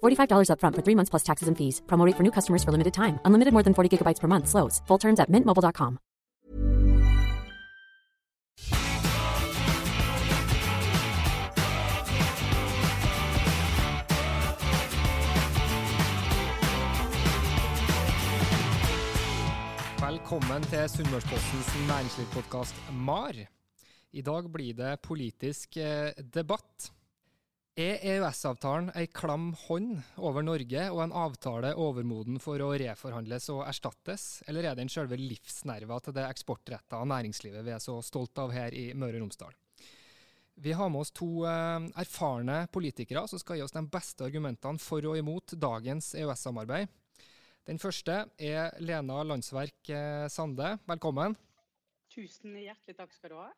$45 upfront for three months plus taxes and fees. Promo for new customers for limited time. Unlimited more than 40 gigabytes per month. Slows. Full terms at mintmobile.com. Velkommen til Sunnmørspostens næringslivspodkast MAR. I dag blir det politisk eh, debatt. Er EØS-avtalen ei klam hånd over Norge og en avtale overmoden for å reforhandles og erstattes, eller er den selve livsnerva til det eksportretta næringslivet vi er så stolt av her i Møre og Romsdal? Vi har med oss to eh, erfarne politikere som skal gi oss de beste argumentene for og imot dagens EØS-samarbeid. Den første er Lena Landsverk eh, Sande. Velkommen. Tusen hjertelig takk skal du ha.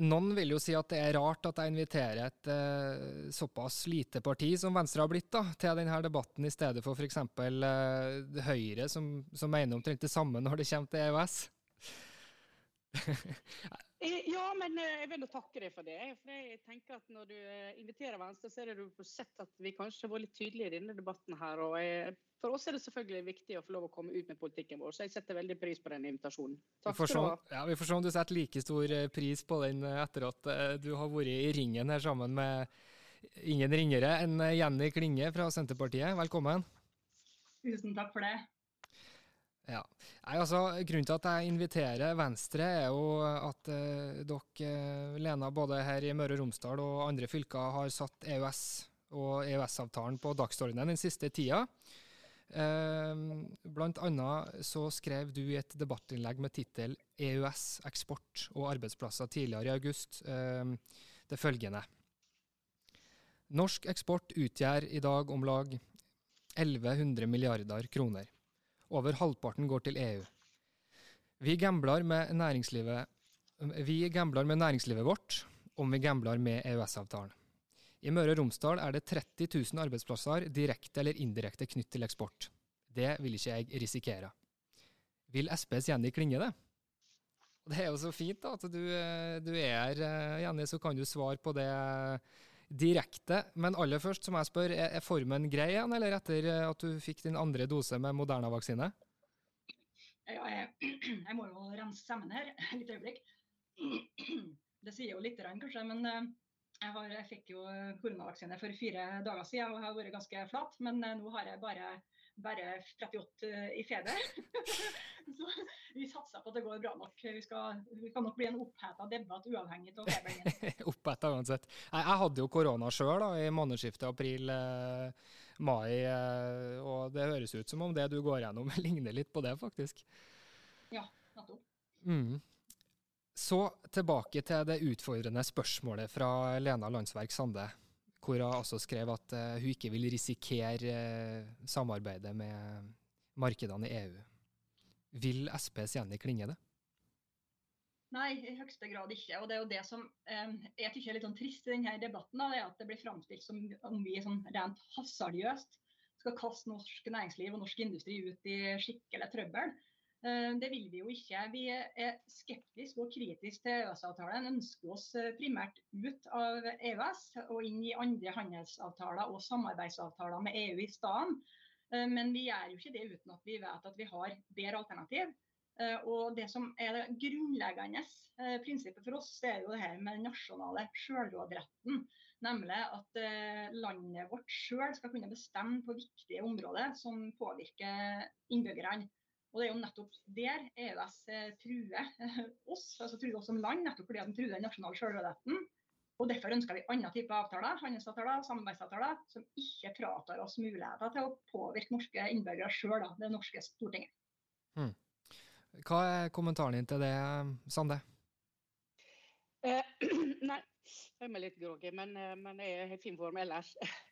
Noen vil jo si at det er rart at jeg inviterer et eh, såpass lite parti som Venstre har blitt, da, til denne debatten, i stedet for f.eks. Eh, Høyre, som, som mener omtrent det samme når det kommer til EØS. Eh, Ja, men eh, jeg vil takke deg for det. For jeg tenker at Når du eh, inviterer Venstre, så er det du får sett at vi kanskje har vært litt tydelige i denne debatten. her, og jeg, For oss er det selvfølgelig viktig å få lov å komme ut med politikken vår, så jeg setter veldig pris på den invitasjonen. Vi Takk skal du ha. ja, vi får se om du setter like stor pris på den etter at du har vært i ringen her sammen med ingen ringere enn Jenny Klinge fra Senterpartiet. Velkommen. Tusen takk for det. Ja. Nei, altså, grunnen til at jeg inviterer Venstre, er jo at eh, dere, eh, Lena, både her i Møre og Romsdal og andre fylker, har satt EØS og EØS-avtalen på dagsordenen den siste tida. Eh, blant annet så skrev du i et debattinnlegg med tittel 'EØS, eksport og arbeidsplasser' tidligere i august eh, det følgende. Norsk eksport utgjør i dag om lag 1100 milliarder kroner. Over halvparten går til EU. Vi gambler med næringslivet, vi gambler med næringslivet vårt om vi gambler med EØS-avtalen. I Møre og Romsdal er det 30 000 arbeidsplasser direkte eller indirekte knytt til eksport. Det vil ikke jeg risikere. Vil SPs Jenny Klinge det? Det er jo så fint da, at du, eh, du er her, eh, Jenny, så kan du svare på det direkte. Men aller først så må jeg spørre, er formen grei igjen, eller etter eh, at du fikk din andre dose med Moderna-vaksine? Ja, jeg, jeg må jo rense sammen her et lite øyeblikk. Det sier jo litt, kanskje, men eh, jeg, har, jeg fikk jo koronavaksine for fire dager siden og har vært ganske flat. Men eh, nå har jeg bare, bare 38 i feber. Så vi satser på at det går bra nok. Vi, skal, vi kan nok bli en oppheta debatt uavhengig av feberen. min. Oppetta uansett. Nei, jeg hadde jo korona sjøl i månedsskiftet april-mai, og det høres ut som om det du går gjennom ligner litt på det, faktisk. Ja, nettopp. Mm. Så tilbake til det utfordrende spørsmålet fra Lena Landsverk Sande, hvor hun også skrev at eh, hun ikke vil risikere eh, samarbeidet med markedene i EU. Vil SPs Jenny Klinge det? Nei, i høyeste grad ikke. Og det er jo det som eh, jeg tykker er litt sånn trist i denne debatten, da, er at det blir framstilt som om vi sånn rent hasardiøst skal kaste norsk næringsliv og norsk industri ut i skikkelig trøbbel. Eh, det vil vi jo ikke. Vi er skeptiske og kritiske til EØS-avtalen. Ønsker oss eh, primært ut av EØS og inn i andre handelsavtaler og samarbeidsavtaler med EU i stedet. Eh, Men vi gjør jo ikke det uten at vi vet at vi har bedre alternativ. Og det som er det grunnleggende prinsippet for oss, er jo det her med den nasjonale selvråderetten. Nemlig at landet vårt sjøl skal kunne bestemme på viktige områder som påvirker innbyggerne. Og det er jo nettopp der EØS truer oss, altså truer oss som land, nettopp fordi den truer den nasjonale selvråderetten. Og Derfor ønsker vi andre typer avtaler, handelsavtaler, samarbeidsavtaler, som ikke fratar oss muligheter til å påvirke norske innbyggere sjøl, det norske Stortinget. Hmm. Hva er kommentaren din til det, Sande? Eh, nei, jeg er litt groggy, men, eh, men jeg er i fin form ellers.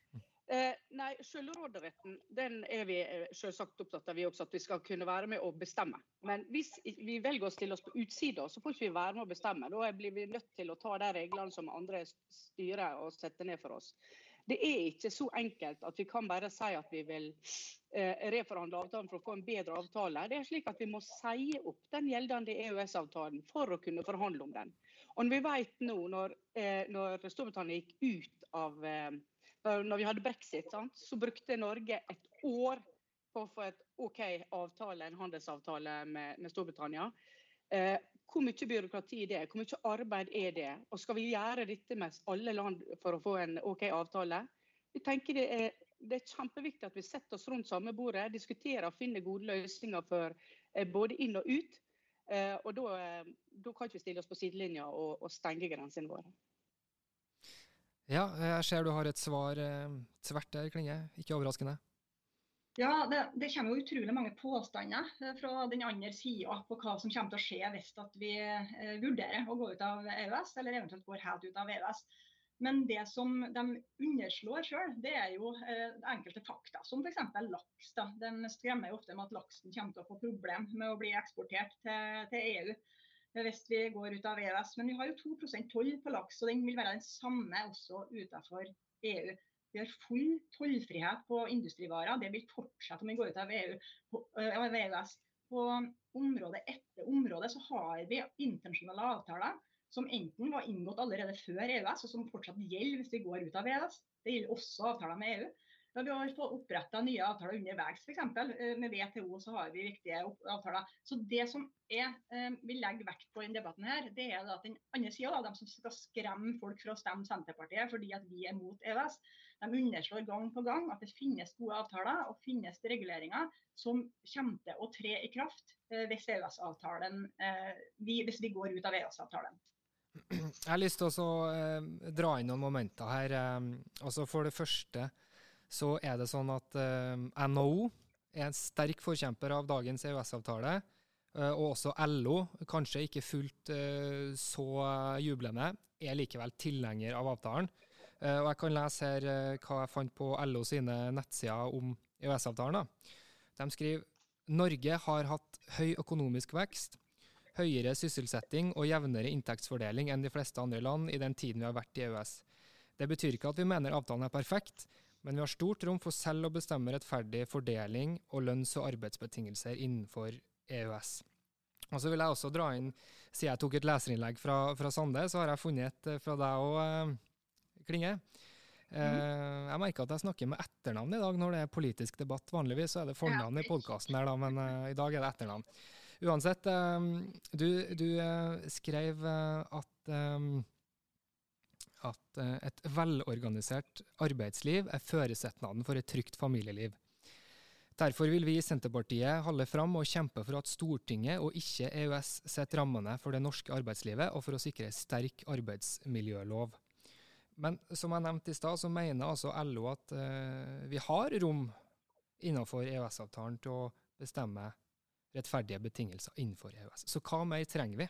Eh, nei, Selvråderetten den er vi eh, selvsagt opptatt av, vi også, at vi skal kunne være med å bestemme. Men hvis vi velger å stille oss på utsida, så får ikke vi være med å bestemme. Da blir vi nødt til å ta de reglene som andre styrer og setter ned for oss. Det er ikke så enkelt at vi kan bare si at vi vil eh, reforhandle avtalen for å få en bedre avtale. Det er slik at Vi må si opp den gjeldende EØS-avtalen for å kunne forhandle om den. Og vi vet nå, når, eh, når Storbritannia gikk ut av eh, når vi hadde brexit, sant, så brukte Norge et år på å få et OK avtale, en handelsavtale med, med Storbritannia. Eh, hvor mye byråkrati er det? Hvor mye arbeid er det? Og skal vi gjøre dette med alle land for å få en OK avtale? Vi tenker det er, det er kjempeviktig at vi setter oss rundt samme bordet, diskuterer og finner gode løsninger for eh, både inn og ut. Eh, og da, eh, kan vi stille oss på sidelinja og, og stenge grensene våre. Ja, jeg ser du har et svar eh, tvert der, Klinge. Ikke overraskende. Ja, det, det, kommer jo utrolig mange påstander eh, fra den andre sida på hva som kommer til å skje hvis vi eh, vurderer å gå ut av EØS, eller eventuelt går helt ut av EØS. Men det som de underslår sjøl, det er jo enkelte fakta, som f.eks. laks. Da. De skremmer jo ofte med at laksen kommer til å få problem med å bli eksportert til, til EU hvis vi går ut av EØS. Men vi har jo 2% toll på laks, og den vil være den samme også utenfor EU. Vi har full tollfrihet på industrivarer. Det vil fortsette om vi går ut av, EU, på, av EØS. På område etter område så har vi internasjonale avtaler som enten var inngått allerede før EØS, og som fortsatt gjelder hvis vi går ut av EØS. Det gjelder også avtaler med EU. Ja, vi har fått oppretta nye avtaler underveis, f.eks. Eh, med WTO så har vi viktige avtaler. Så Det som jeg eh, vil legge vekt på i denne debatten, her, det er at den andre sida, de som skal skremme folk for å stemme Senterpartiet fordi at vi er mot EØS, de underslår gang på gang at det finnes gode avtaler og finnes reguleringer som kommer til å tre i kraft eh, hvis, EØS-avtalen, hvis vi går ut av EØS-avtalen. Jeg har lyst til å dra inn noen momenter her. Altså For det første så er det sånn at eh, NHO er en sterk forkjemper av dagens EØS-avtale. Eh, og også LO, kanskje ikke fullt eh, så jublende, er likevel tilhenger av avtalen. Eh, og jeg kan lese her eh, hva jeg fant på LO sine nettsider om EØS-avtalen. De skriver Norge har hatt høy økonomisk vekst, høyere sysselsetting og jevnere inntektsfordeling enn de fleste andre land i den tiden vi har vært i EØS. Det betyr ikke at vi mener avtalen er perfekt, men vi har stort rom for selv å bestemme rettferdig fordeling og lønns- og arbeidsbetingelser innenfor EØS. Og så vil jeg også dra inn, Siden jeg tok et leserinnlegg fra, fra Sande, så har jeg funnet et eh, fra deg òg, eh, Klinge. Mm. Jeg merker at jeg snakker med etternavn i dag når det er politisk debatt. Vanligvis så er det fornavn i podkasten, men uh, i dag er det etternavn. Uansett, du, du skrev at at eh, et velorganisert arbeidsliv er føresetnaden for et trygt familieliv. Derfor vil vi i Senterpartiet holde fram og kjempe for at Stortinget og ikke EØS setter rammene for det norske arbeidslivet, og for å sikre sterk arbeidsmiljølov. Men som jeg nevnte i stad, så mener altså LO at uh, vi har rom innenfor EØS-avtalen til å bestemme rettferdige betingelser innenfor EØS. Så hva mer trenger vi?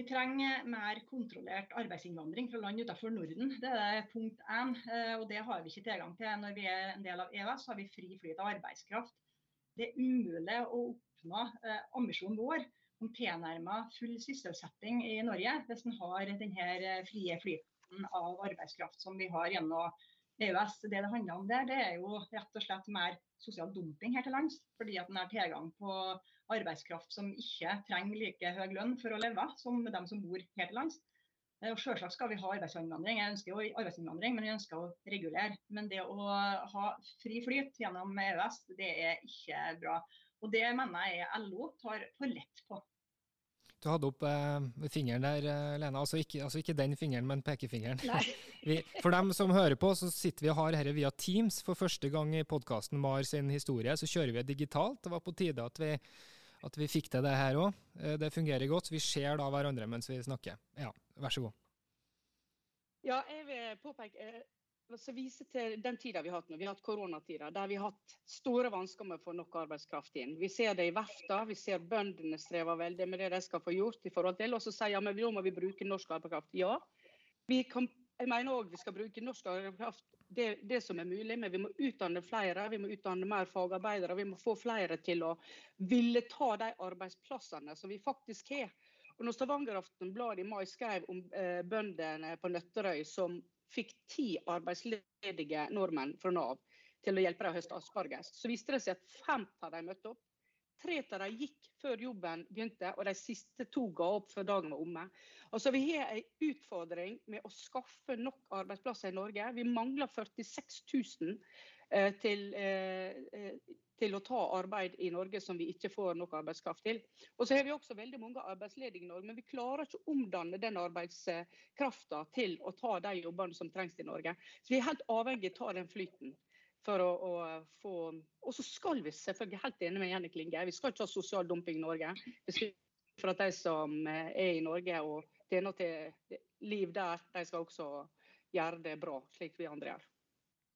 Vi trenger mer kontrollert arbeidsinnvandring fra land utenfor Norden. Det er punkt én. Eh, og det har vi ikke tilgang til. Når vi er en del av EØS, har vi fri flyt av arbeidskraft. Det er umulig å oppnå eh, ambisjonen vår om tilnærmet full sysselsetting i Norge hvis en har denne eh, frie flyten av arbeidskraft som vi har gjennom EØS. Det det handler om der, det er jo rett og slett mer sosial dumping her til lands. Fordi at en har tilgang på arbeidskraft som ikke trenger like høy lønn for å leve som dem som bor her til lands. Og Selvsagt skal vi ha arbeidsinnvandring, jeg ønsker jo arbeidsinnvandring, men vi ønsker å regulere. Men det å ha fri flyt gjennom EØS, det er ikke bra. Og Det mener jeg LO tar for lett på. Du hadde opp eh, fingeren der, eh, Lena. Altså ikke, altså ikke, den fingeren, men pekefingeren. vi, for dem som hører på, så sitter vi og har dette via Teams. For første gang i podkasten Mar sin historie, så kjører vi digitalt. Det var på tide at vi, at vi fikk til det her òg. Eh, det fungerer godt. Vi ser da hverandre mens vi snakker. Ja, vær så god. Ja, jeg vil påpeke så vise til den tida vi har hatt nå. Vi har hatt koronatida, der vi har hatt store vansker med å få nok arbeidskraft inn. Vi ser det i verfta, vi ser bøndene strever veldig med det de skal få gjort. i forhold til, Og så sier ja, men da må vi bruke norsk arbeidskraft. Ja, kan, jeg mener òg vi skal bruke norsk arbeidskraft det, det, som er mulig, men vi må utdanne flere. Vi må utdanne mer fagarbeidere. Vi må få flere til å ville ta de arbeidsplassene som vi faktisk har. Og når Stavanger Aftenblad i mai skrev om eh, bøndene på Nøtterøy som fikk ti arbeidsledige nordmenn fra Nav til å hjelpe dem å høste asparges. Så viste det seg at fem av dem møtte opp. Tre av dem gikk før jobben begynte, og de siste to ga opp før dagen var omme. Altså, vi har en utfordring med å skaffe nok arbeidsplasser i Norge. Vi mangler 46 000 eh, til, eh, eh til å ta arbeid i Norge som vi ikke får nok arbeidskraft til. Og så har vi også veldig mange arbeidsledige i Norge, men vi klarer ikke å omdanne den arbeidskrafta til å ta de jobbene som trengs i Norge. Så vi er helt avhengig av å ta den flyten. For å, å få Og så skal vi selvfølgelig, helt enig med Jenny Klinge, vi skal ikke ha sosial dumping i Norge. For at de som er i Norge og tjener til liv der, de skal også gjøre det bra, slik vi andre gjør.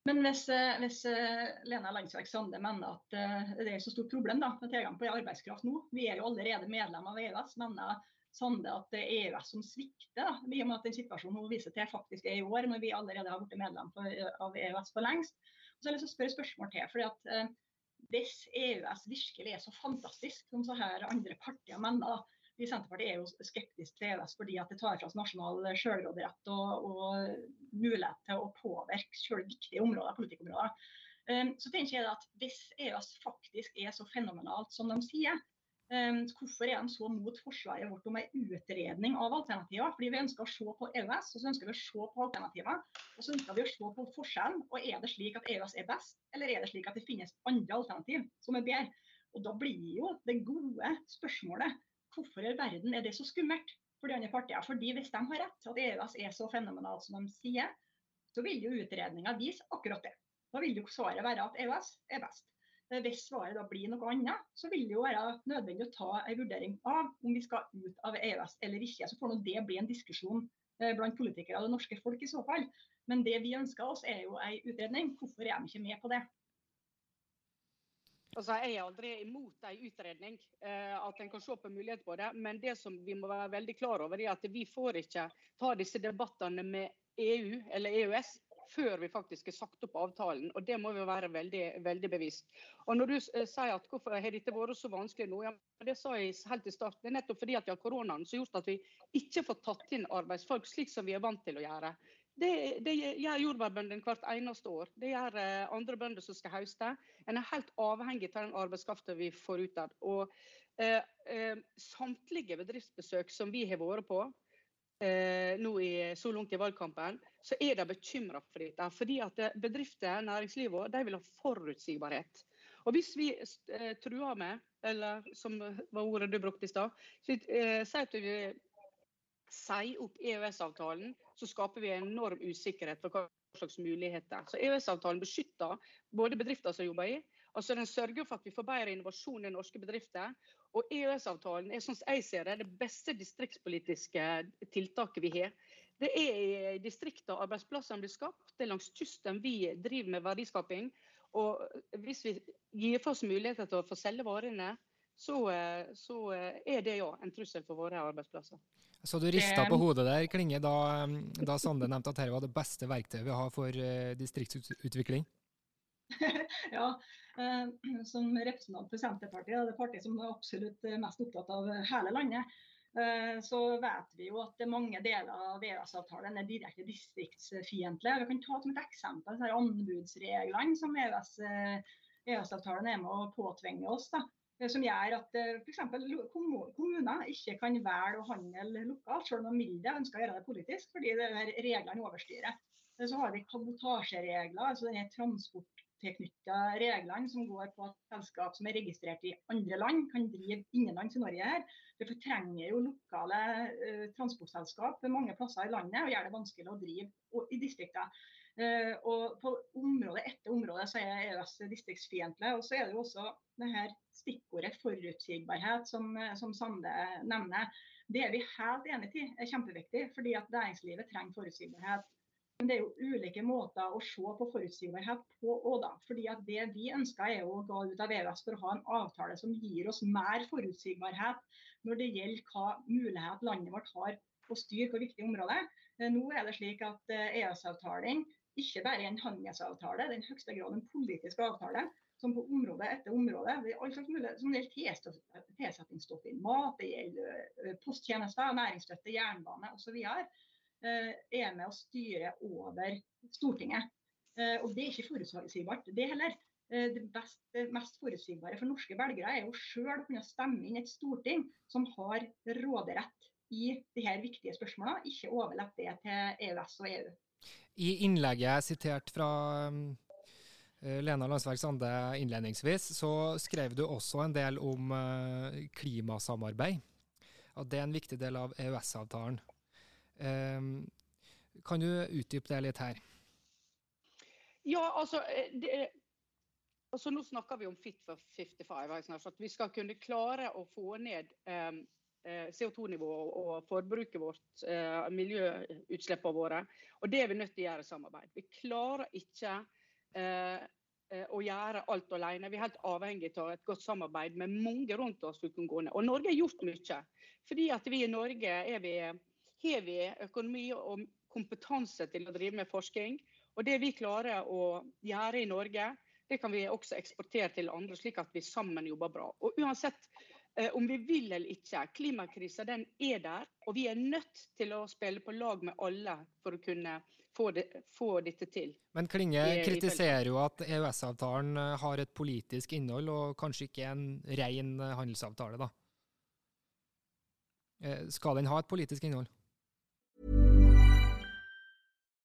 Men hvis, eh, hvis eh, Lena Landsverk Sande mener at eh, det er et så stort problem da, med tilgang på arbeidskraft nå, vi er jo allerede medlem av EØS, mener Sande at det er EØS som svikter, da, i og med at den situasjonen hun viser til faktisk er i år, når vi allerede har blitt medlem av EØS for lengst. Så jeg har lyst til å spørre spørsmål til, fordi at Hvis EØS virkelig er så fantastisk som så her andre partier mener, da, vi i Senterpartiet er jo skeptiske til EØS fordi at det tar fra oss nasjonal selvråderett og, og, mulighet til å påvirke selv viktige områder, politikkområder. Um, så tenker jeg at Hvis EØS faktisk er så fenomenalt som de sier, um, hvorfor er de så mot forslaget vårt om en utredning av alternativer? Fordi Vi ønsker å se på EØS og så ønsker vi å se på alternativer. Og så ønsker vi å se på forskjellen. og Er det slik at EØS er best, eller er det slik at det finnes andre alternativ som er bedre? Og Da blir jo det gode spørsmålet hvorfor i verden er det så skummelt for de andre partiene? Fordi hvis de har rett, at EØS er så fenomenalt som de sier, så vil jo utredninga vise akkurat det. Da vil jo svaret være at EØS er best. Hvis svaret da blir noe annet, så vil det jo være nødvendig å ta en vurdering av om vi skal ut av EØS eller ikke. Så får nå det bli en diskusjon eh, blant politikere og det norske folk i så fall. Men det vi ønsker oss er jo en utredning. Hvorfor er de ikke med på det? Altså, jeg er aldri imot en utredning, eh, at en kan se på mulighet på det. Men det som vi må være veldig klar over, er at vi får ikke ta disse debattene med EU eller EØS før vi faktisk har sagt opp avtalen. og Det må vi være veldig, veldig bevisst. Og når du eh, sier at hvorfor har dette vært så vanskelig nå, ja, det sa jeg helt i starten. Det er nettopp fordi at vi har koronaen som har gjort at vi ikke får tatt inn arbeidsfolk slik som vi er vant til å gjøre. Det, det gjør jordbærbøndene hvert eneste år. Det gjør eh, andre bønder som skal høste. En er helt avhengig av den arbeidskraften vi får ut av. Og eh, eh, samtlige bedriftsbesøk som vi har vært på eh, nå i, så langt i valgkampen, så er de bekymra for dette. Fordi at eh, bedrifter, næringslivet, de vil ha forutsigbarhet. Og hvis vi truer med, eller som var ordet du brukte i stad, sier at vi sier opp EØS-avtalen, så skaper vi enorm usikkerhet for hva slags muligheter. Så EØS-avtalen beskytter både bedrifter som jobber i, altså den sørger for at vi får bedre innovasjon i norske bedrifter. Og EØS-avtalen er sånn jeg ser det, det beste distriktspolitiske tiltaket vi har. Det er i distriktene arbeidsplassene blir skapt. Det er langs kysten vi driver med verdiskaping. Og hvis vi gir for oss muligheter til å få selge varene, så, så er det ja en trussel for våre arbeidsplasser. Så du rista på hodet der, Klinge, da, da Sande nevnte at dette var det beste verktøyet vi har for uh, distriktsutvikling? ja, uh, som representant for Senterpartiet, det partiet som er absolutt mest opptatt av hele landet, så vet vi jo at mange deler av EØS-avtalen er direkte distriktsfiendtlige. Vi kan ta som et eksempel anbudsreglene som EØS-avtalen e er med å påtvinge oss. da. Eh, som gjør at eh, f.eks. kommuner ikke kan velge å handle lokalt, selv om de vil ønsker å gjøre det politisk, fordi det er reglene overstyrer. Eh, så har vi kabotasjeregler, altså denne transport, EU-tilknytta reglene som går på at selskap som er registrert i andre land, kan drive innenlands i Norge her. Det fortrenger jo lokale uh, transportselskap mange plasser i landet og gjør det vanskelig å drive i distriktene. Uh, og på område etter område så er EØS distriktsfiendtlig. Og så er det jo også det her stikkordet forutsigbarhet som, som Sande nevner. Det er vi helt enig i er kjempeviktig, fordi at næringslivet trenger forutsigbarhet. Men det er jo ulike måter å se på forutsigbarhet på òg, da. Fordi at det vi ønsker er å gå ut av EØS for å ha en avtale som gir oss mer forutsigbarhet når det gjelder hva mulighet landet vårt har å styre på viktige områder. Eh, nå er det slik at EØS-avtalen eh, e ikke bare en handelsavtale, det er i høyeste grad en politisk avtale. Som på område etter område. Alt slags mulig, som gjelder tilsettingsstoff i mat, det gjelder posttjenester, næringsstøtte, jernbane osv. Er med å styre over Stortinget. Og det er ikke forutsigbart, det heller. Det, best, det mest forutsigbare for norske velgere er jo sjøl å kunne stemme inn et storting som har råderett i de her viktige spørsmålene, ikke overlate det til EØS og EU. I innlegget jeg siterte fra Lena Landsverk Sande innledningsvis, så skrev du også en del om klimasamarbeid. At det er en viktig del av EØS-avtalen. Ehm, kan du utdype det litt her? Ja, altså, eh, det, altså Nå snakker vi om Fit for 55. at vi skal kunne klare å få ned eh, CO2-nivået og forbruket vårt, uh, miljøutslippene våre. Og Det er vi nødt til å gjøre i samarbeid. Vi klarer ikke uh, å gjøre alt alene. Vi er helt avhengig av et godt samarbeid med mange rundt oss. Og Norge har gjort mye. Fordi at vi i Norge vi har vi økonomi og kompetanse til å drive med forskning. Og det vi klarer å gjøre i Norge, det kan vi også eksportere til andre, slik at vi sammen jobber bra. Og uansett eh, om vi vil eller ikke, klimakrisa den er der. Og vi er nødt til å spille på lag med alle for å kunne få, det, få dette til. Men Klinge kritiserer jo at EØS-avtalen eh, har et politisk innhold, og kanskje ikke en ren handelsavtale, da. Eh, skal den ha et politisk innhold?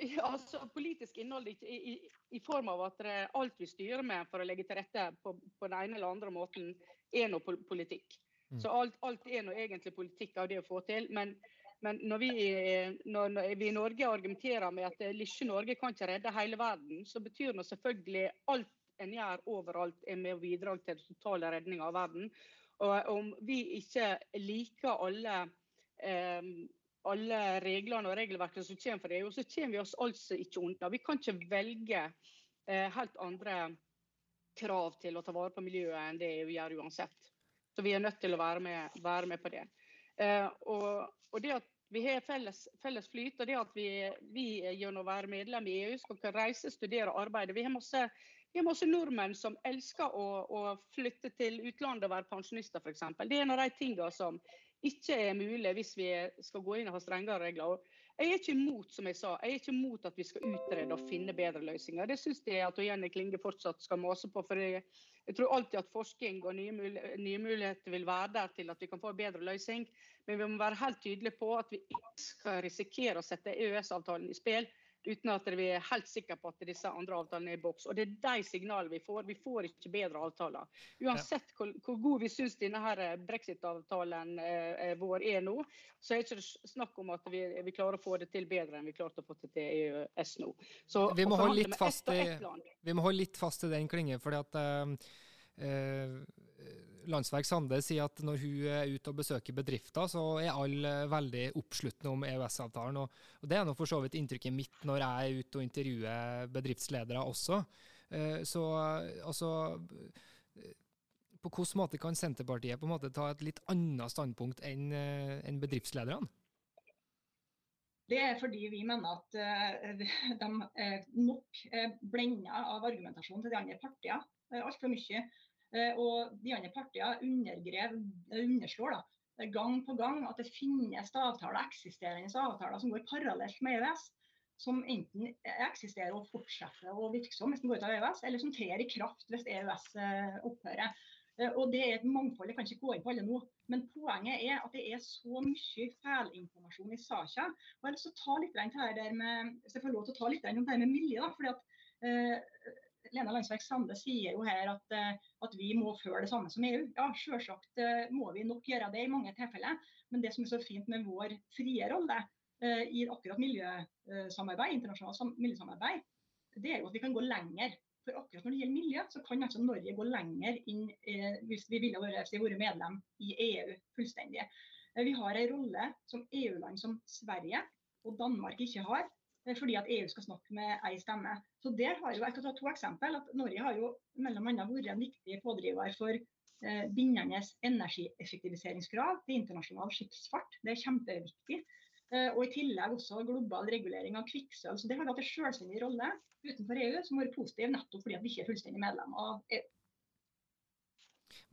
Altså, politisk innhold i, i, i, form av at alt vi styrer med for å legge til rette på, på den ene eller andre måten, er noe politikk. Mm. Så alt, alt er noe egentlig politikk av det å få til. Men, men når, vi, når, vi, i Norge argumenterer med at lille Norge kan ikke redde hele verden, så betyr det selvfølgelig alt en gjør overalt er med å bidrar til den totale redninga av verden. Og om vi ikke liker alle eh, alle reglene og regelverkene som kommer fra EU, så kommer vi oss altså ikke unna. Vi kan ikke velge eh, helt andre krav til å ta vare på miljøet enn det EU gjør uansett. Så vi er nødt til å være med, være med på det. Eh, og, og, det at vi har felles, felles, flyt, og det at vi, vi gjennom å være medlem i EU skal kunne reise, studere og arbeide. Vi har masse, vi har masse nordmenn som elsker å, å, flytte til utlandet og være pensjonister, f.eks. Det er en av de tingene som ikke er mulig hvis vi skal gå inn og ha strengere regler. Jeg er ikke imot som jeg sa, jeg er ikke imot at vi skal utrede og finne bedre løsninger. Det syns jeg at Jenny Klinge fortsatt skal mase på. for jeg, jeg tror alltid at forskning og nye, muligheter, nye muligheter vil være der til at vi kan få en bedre løsning. Men vi må være helt tydelige på at vi ikke skal risikere å sette EØS-avtalen i spill uten at vi er helt sikre på at disse andre avtalene er i boks. Og Det er de signalene vi får. Vi får ikke bedre avtaler. Uansett hvor, hvor god vi syns eh, brexit-avtalen eh, vår er nå, så er det ikke snakk om at vi, vi, klarer å få det til bedre enn vi klarte å få det til EØS nå. Så, vi, må holde litt fast i, vi må holde litt fast i den klingen, fordi at uh, uh, Landsverk Sande sier at når hun er ute og besøker bedrifter, så er alle veldig oppsluttende om EØS-avtalen. Og, og, Det er nå for så vidt inntrykket mitt når jeg er ute og intervjuer bedriftsledere også. Eh, så altså På hvilken måte kan Senterpartiet på en måte ta et litt annet standpunkt enn eh, en bedriftslederne? Det er fordi vi mener at uh, de nok blenda av argumentasjonen til de andre partiene. Altfor mye. Eh, og de andre partiene underslår da, gang på gang at det finnes avtaler, eksisterende avtaler som går parallelt med EØS. Som enten eksisterer og fortsetter å virke som hvis den går ut av EØS, eller som trer i kraft hvis EØS eh, opphører. Eh, og Det er et mangfold, jeg kan ikke gå inn på alle nå. Men poenget er at det er så mye feilinformasjon i saka. Og jeg hvis jeg får lov til å ta litt om det med miljø. da, fordi at eh, Lena Landsverk Sande sier jo her at, eh, at, vi må føle det samme som EU. Ja, selvsagt eh, må vi nok gjøre det i mange tilfeller. Men det som er så fint med vår frie rolle uh, i akkurat miljøsamarbeid, internasjonalt miljøsamarbeid, det er jo at vi kan gå lenger. For akkurat når det gjelder miljø, så kan altså Norge gå lenger inn eh, hvis vi ville vært, vært medlem i EU fullstendig. Eh, vi har en rolle som EU-land som Sverige og Danmark ikke har. Eh, fordi at EU skal snakke med ei stemme. Så der har jo, Jeg skal ta to eksempel. at Norge har jo mellom annet vært en viktig pådriver for eh, bindende energieffektiviseringskrav til internasjonal skipsfart. Det er kjempeviktig. Eh, og i tillegg også global regulering av kvikksølv. Så det har hatt en selvstendig rolle utenfor EU som har vært positiv nettopp fordi at vi ikke er fullstendig medlem av EU.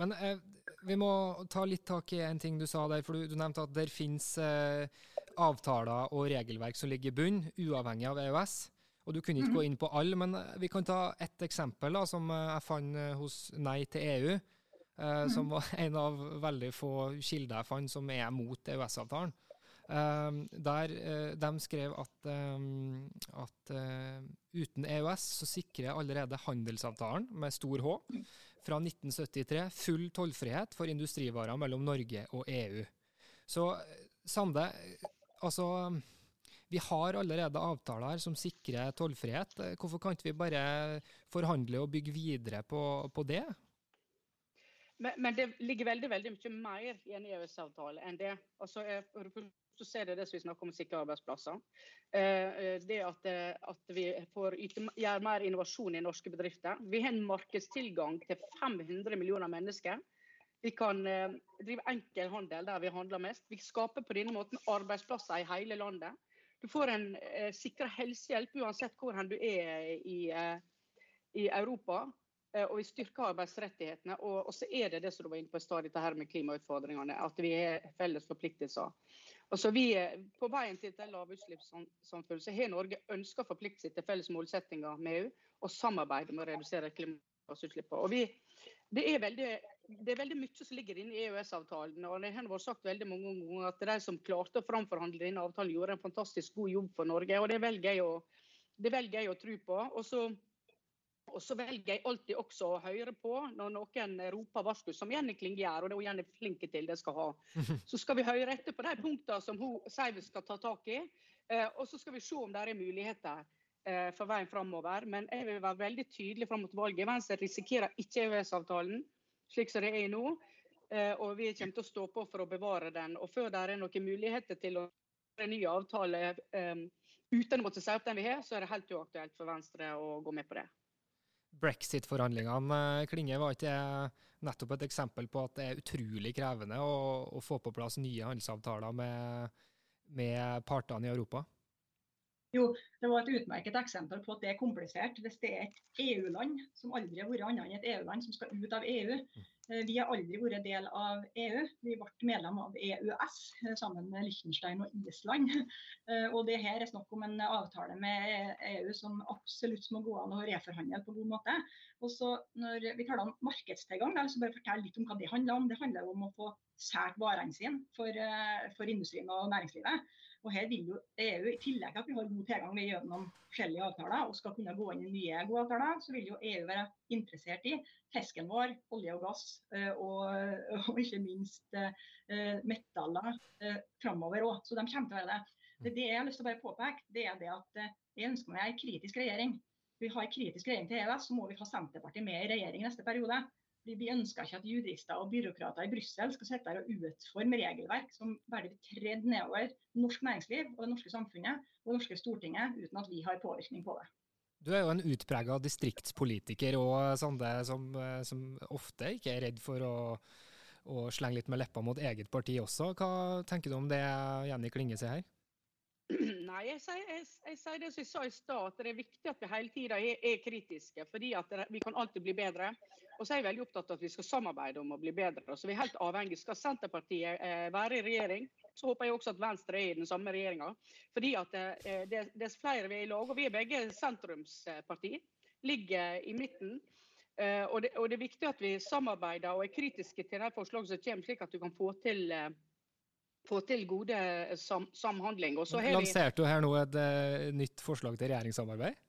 Men eh, vi må ta litt tak i en ting du sa der. for Du, du nevnte at det finnes eh, avtaler og regelverk som ligger i bunn, uavhengig av EØS. Og Du kunne ikke gå mhm. inn på alle, men eh, vi kan ta ett eksempel da, som eh, jeg fant eh, hos Nei til EU. Eh, mm. Som var en av veldig få kilder jeg fant som er mot EØS-avtalen. Uh, der uh, de skrev at, um, at uh, uten EØS så sikrer allerede handelsavtalen med stor H fra 1973 full tollfrihet for industrivarer mellom Norge og EU. Så Sande, altså vi har allerede avtaler som sikrer tollfrihet. Hvorfor kan ikke vi bare forhandle og bygge videre på, på det? Men, men, det ligger veldig veldig mye mer i en EØS-avtale enn det. Altså, så ser det det som vi snakker om sikre arbeidsplasser. Eh, eh, det at, eh, at vi får gjøre mer innovasjon i norske bedrifter. Vi har en markedstilgang til 500 millioner mennesker. Vi kan drive enkel handel der vi handler mest. Vi skaper på denne måten arbeidsplasser i hele landet. Du får en sikra helsehjelp uansett hvor du er i, i Europa. Og vi styrker arbeidsrettighetene. Og, så er det det som du var inne på i stad, dette her med klimautfordringene. At vi har felles forpliktelser. Altså vi er På veien til et lavutslippssamfunn så har Norge ønska å forplikte seg til felles målsettinger med EU og samarbeide med å redusere klimagassutslippene. Og vi, det, er veldig, det er veldig mye som ligger inne i EØS-avtalen. og Det har vært sagt veldig mange ganger at de som klarte å framforhandle denne avtalen, gjorde en fantastisk god jobb for Norge. og Det velger jeg å, det velger jeg å tro på. Og så og så velger jeg alltid også å høre på når noen roper varsku, som Jenny Kling gjør, og det er hun gjerne flink til, det skal ha. Så skal vi høre etter på de punktene som hun sier vi skal ta tak i, eh, og så skal vi se om det er muligheter eh, for veien framover. Men jeg vil være veldig tydelig fram mot valget. Venstre risikerer ikke EØS-avtalen slik som det er nå. Eh, og vi kommer til å stå på for å bevare den. Og før det er noen muligheter til å gjøre en ny avtale uten å måtte si opp den vi har, så er det helt uaktuelt for Venstre å gå med på det brexit-forhandlingene, eh, Klinge, var ikke nettopp et eksempel på at det er utrolig krevende å, å få på plass nye handelsavtaler med, med, partene i Europa? Jo, det var et utmerket eksempel på at det er komplisert. Hvis det er et EU-land som aldri har vært annet enn et EU-land som skal ut av EU, Eh, vi har aldri vært del av EU. Vi ble medlem av EØS eh, sammen med Liechtenstein og Island. Eh, og det her er snakk om en avtale med EU som absolutt må gå an å reforhandle på god måte. Og så når vi taler om markedstilgang, så bare fortell litt om hva det handler om. Det handler om å få solgt varene sine for, for industrien og næringslivet. Og her vil jo EU, I tillegg til at vi har god tilgang gjennom forskjellige avtaler og skal kunne gå inn i nye gode avtaler, så vil jo EU være interessert i fisken vår, olje og gass eh, og, og ikke minst uh, metaller uh, framover òg. Så de kommer til å være det. det. Det jeg har lyst til å bare påpeke, det er det at jeg ønsker meg en kritisk regjering. Vi har en kritisk regjering til EØS, så må vi ha Senterpartiet med i regjering neste periode. Vi ønsker ikke at jurister og byråkrater i Brussel skal sitte her og utforme regelverk som bare blir tredd nedover norsk næringsliv og det norske samfunnet og det norske Stortinget uten at vi har påvirkning på det. Du er jo en utprega distriktspolitiker og Sande, som, som, ofte ikke er redd for å, å slenge litt med leppa mot eget parti også. Hva tenker du om det Jenny Klinge sier her? Nei, jeg sier, jeg, jeg sier, det som jeg sa i stad, at det er viktig at vi hele tida er, er, kritiske. fordi at det, vi kan alltid bli bedre. Og så er jeg veldig opptatt av at vi skal samarbeide om å bli bedre. Så vi er helt avhengig. Skal Senterpartiet eh, være i regjering, så håper jeg også at Venstre er i den samme regjeringa. Eh, det, dess flere vi er i lag, og vi er begge sentrumsparti, ligger i midten. Eh, og, det, og, det, er viktig at vi samarbeider og er kritiske til de forslagene som kommer, slik at du kan få til eh, få til gode eh, sam samhandling. Lanserte du her nå et uh, nytt forslag til regjeringssamarbeid?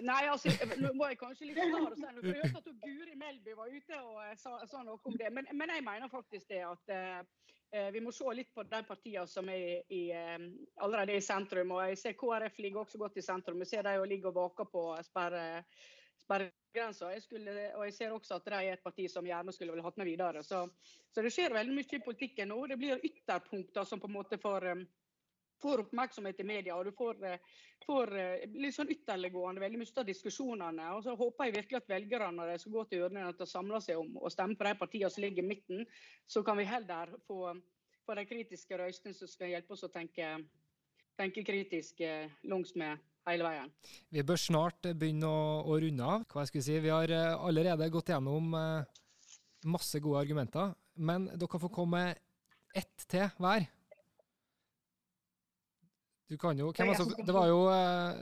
Nei, altså, nå var jeg kanskje litt klar og sen, Jeg hørte at Guri Melby var ute og uh, sa, sa, noe om det. Men, men, jeg mener faktisk det at uh, vi må se litt på de partiene som er i, allerede i sentrum. og Jeg ser KrF ligger også godt i sentrum. Jeg ser de ligger og vaker på sperre, sperre grensa. Jeg skulle, og jeg ser også at de er et parti som gjerne skulle vel hatt med videre. Så, så, det skjer veldig mye i politikken nå. Det blir ytterpunkter som på en måte får, um, får oppmerksomhet i media. og Du får, uh, får uh, litt sånn ytterliggående veldig mye av diskusjonene. og så håper jeg virkelig at velgerne når de skal gå til urnene, at å samle seg om og stemme på de partiene som ligger i midten. Så kan vi heller få, få de kritiske røystene som skal hjelpe oss å tenke, tenke kritisk langs med hele veien. Vi bør snart begynne å, å runde av. Hva jeg skulle si. Vi har eh, allerede gått gjennom eh, masse gode argumenter, men dere får komme ett til hver. Du kan jo, altså, det var jo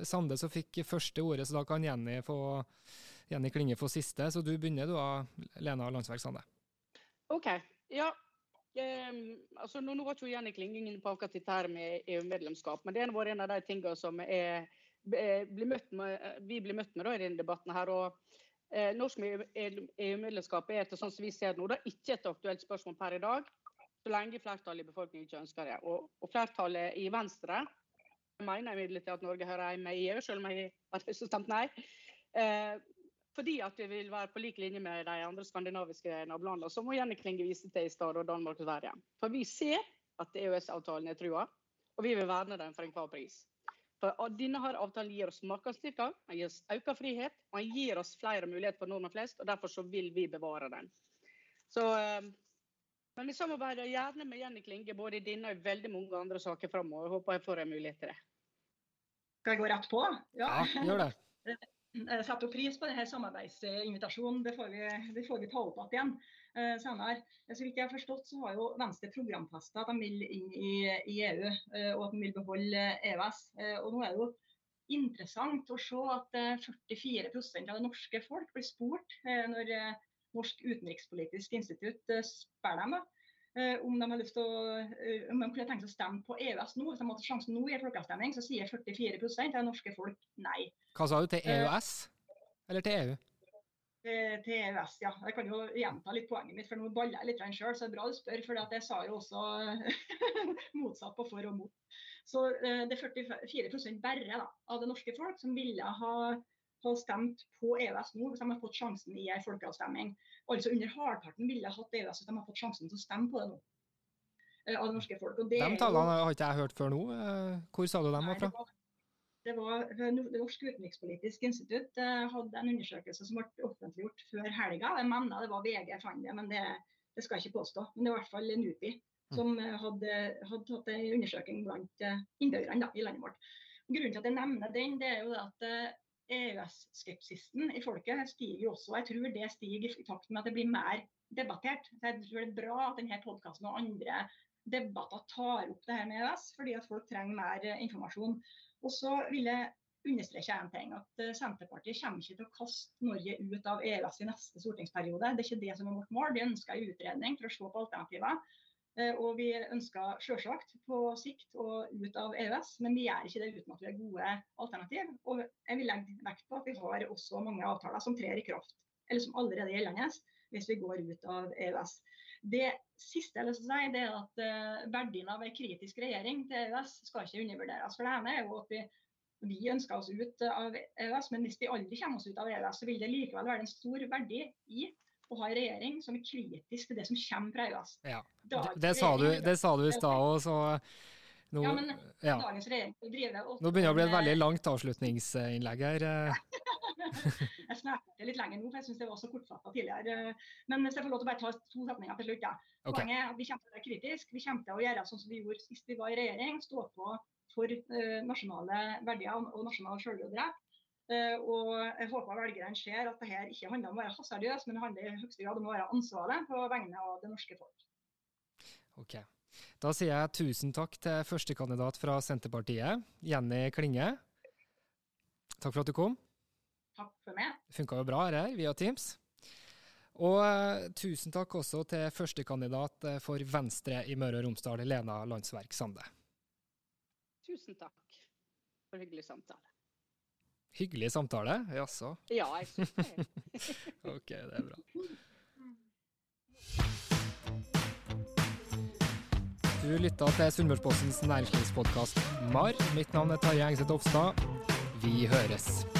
Sande som fikk første ordet, så da kan Jenny, få, Jenny Klinge få siste. Så du begynner du Lena Landsverk Sande. OK. Ja. Um, altså, nå, nå var ikke Jenny Klinge inne på akkurat dette her med EU-medlemskap, men det har vært en av de tingene som er Eh, møtt med, eh, vi blir møtt med da, i denne debatten. her, og eh, Norsk EU-medlemskap er etter sånn som vi ser nå, da, ikke et aktuelt spørsmål per i dag, så lenge flertallet i befolkningen ikke ønsker det. Og, og flertallet i Venstre mener imidlertid at Norge hører hjemme i EU, selv om jeg har stemt nei. Eh, fordi at vi vil være på lik linje med de andre skandinaviske nabolandene, som Jenny Klinge viste til i stad, og Danmark og Sverige. For vi ser at EØS-avtalen er trua, og vi vil verne den for enhver pris. For Denne her avtalen gir oss markedstilgang, den gir oss økt frihet og den gir oss flere muligheter for nordmenn flest. og Derfor så vil vi bevare den. Så, eh, men vi samarbeider gjerne med Jenny Klinge både i denne og veldig mange andre saker framover. Håper jeg får en mulighet til det. Skal jeg gå rett på? Ja, ja gjør det. Jeg setter pris på denne samarbeidsinvitasjonen. Det får vi, det får vi ta opp igjen eh, senere. Så vidt jeg har forstått, så har jo Venstre programfesta at de vil inn i, i, EU, eh, og at de vil beholde EØS. Eh, og nå er det jo interessant å se at 44 eh, av det norske folk blir spurt eh, når eh, Norsk utenrikspolitisk institutt spør dem. da om de har lyst til å, om de kunne tenkt seg å stemme på EØS nå. Hvis de hadde sjansen nå i en folkeavstemning, så sier 44% av det norske folk nei. Hva sa du, til EØS? Uh, eller til EU? Til EØS, ja. Jeg kan jo gjenta litt poenget mitt, for nå baller jeg litt sjøl. Så det er bra du spør, for jeg sa jo også motsatt på for og mot. Så det er 44% bare da, av det norske folk som ville ha ha stemt på EØS nå hvis de har fått sjansen i en folkeavstemning. Altså under halvparten ville hatt EØS hvis de har fått sjansen til å stemme på det nå. Eh, av det norske folk. de tallene har ikke jeg hørt før nå. Eh, hvor sa du dem var fra? Det var Det norske utenrikspolitisk institutt eh, hadde en undersøkelse som ble offentliggjort før helga. Jeg mener det var VG fant det, men det, det, skal jeg ikke påstå. Men det er i hvert fall NUPI mm. som hadde, hadde tatt en undersøking blant innbyggerne i landet vårt. Grunnen til at jeg nevner den, det er jo at EØS-skepsisen i folket stiger jo også. Jeg tror det stiger i takt med at det blir mer debattert. Så jeg tror det er bra at denne podkasten og andre debatter tar opp det her med EØS, fordi at folk trenger mer informasjon. Og så vil jeg understreke en ting, at eh, Senterpartiet kommer ikke til å kaste Norge ut av EØS i neste stortingsperiode. Det er ikke det som er vårt mål. Vi ønsker en utredning for å se på alternativer. Eh, og vi ønsker selvsagt på sikt å ut av EØS, men vi gjør ikke det uten at vi har gode alternativ. Og jeg vil legge vekt på at vi har også mange avtaler som trer i kraft, eller som allerede er gjeldende, hvis vi går ut av EØS. Det siste jeg å si, det er at uh, verdien av en kritisk regjering til EØS skal ikke undervurderes. For det ene er jo at vi, vi ønsker oss ut av EØS, men hvis vi aldri kommer oss ut av EØS, så vil det likevel være en stor verdi i å ha en regjering som er kritisk til det som kommer fra EØS. Ja, det, det, sa du, det sa du i stad òg, så nå, ja, men ja. dagens regjering driver Nå begynner det å bli et veldig langt avslutningsinnlegg her. jeg snakket litt lenger nå, for jeg syns det var så kortfatta tidligere. Men hvis jeg får lov til å bare ta to setninger til slutt. Ja. Okay. Poenget er at vi kommer til å være kritiske. Vi kommer til å gjøre sånn som vi gjorde sist vi var i regjering. Stå på for uh, nasjonale verdier og nasjonal selvråderett. Uh, og jeg håper velgerne ser at det her ikke handler om å være hasardiøs, men det handler i høyeste grad om å være ansvarlig på vegne av det norske folk. Ok. Da sier jeg tusen takk til førstekandidat fra Senterpartiet, Jenny Klinge. Takk for at du kom. Takk for meg. Det funka jo bra her via Teams. Og uh, tusen takk også til førstekandidat for Venstre i Møre og Romsdal, Lena Landsverk Sande. Tusen takk for hyggelig samtale. Hyggelig samtale? Jaså? Ja, jeg syns det. ok, det er bra. Du lytter til Sunnmørspostens næringslivspodkast MAR. Mitt navn er Tarjei Engseth Ofstad. Vi høres.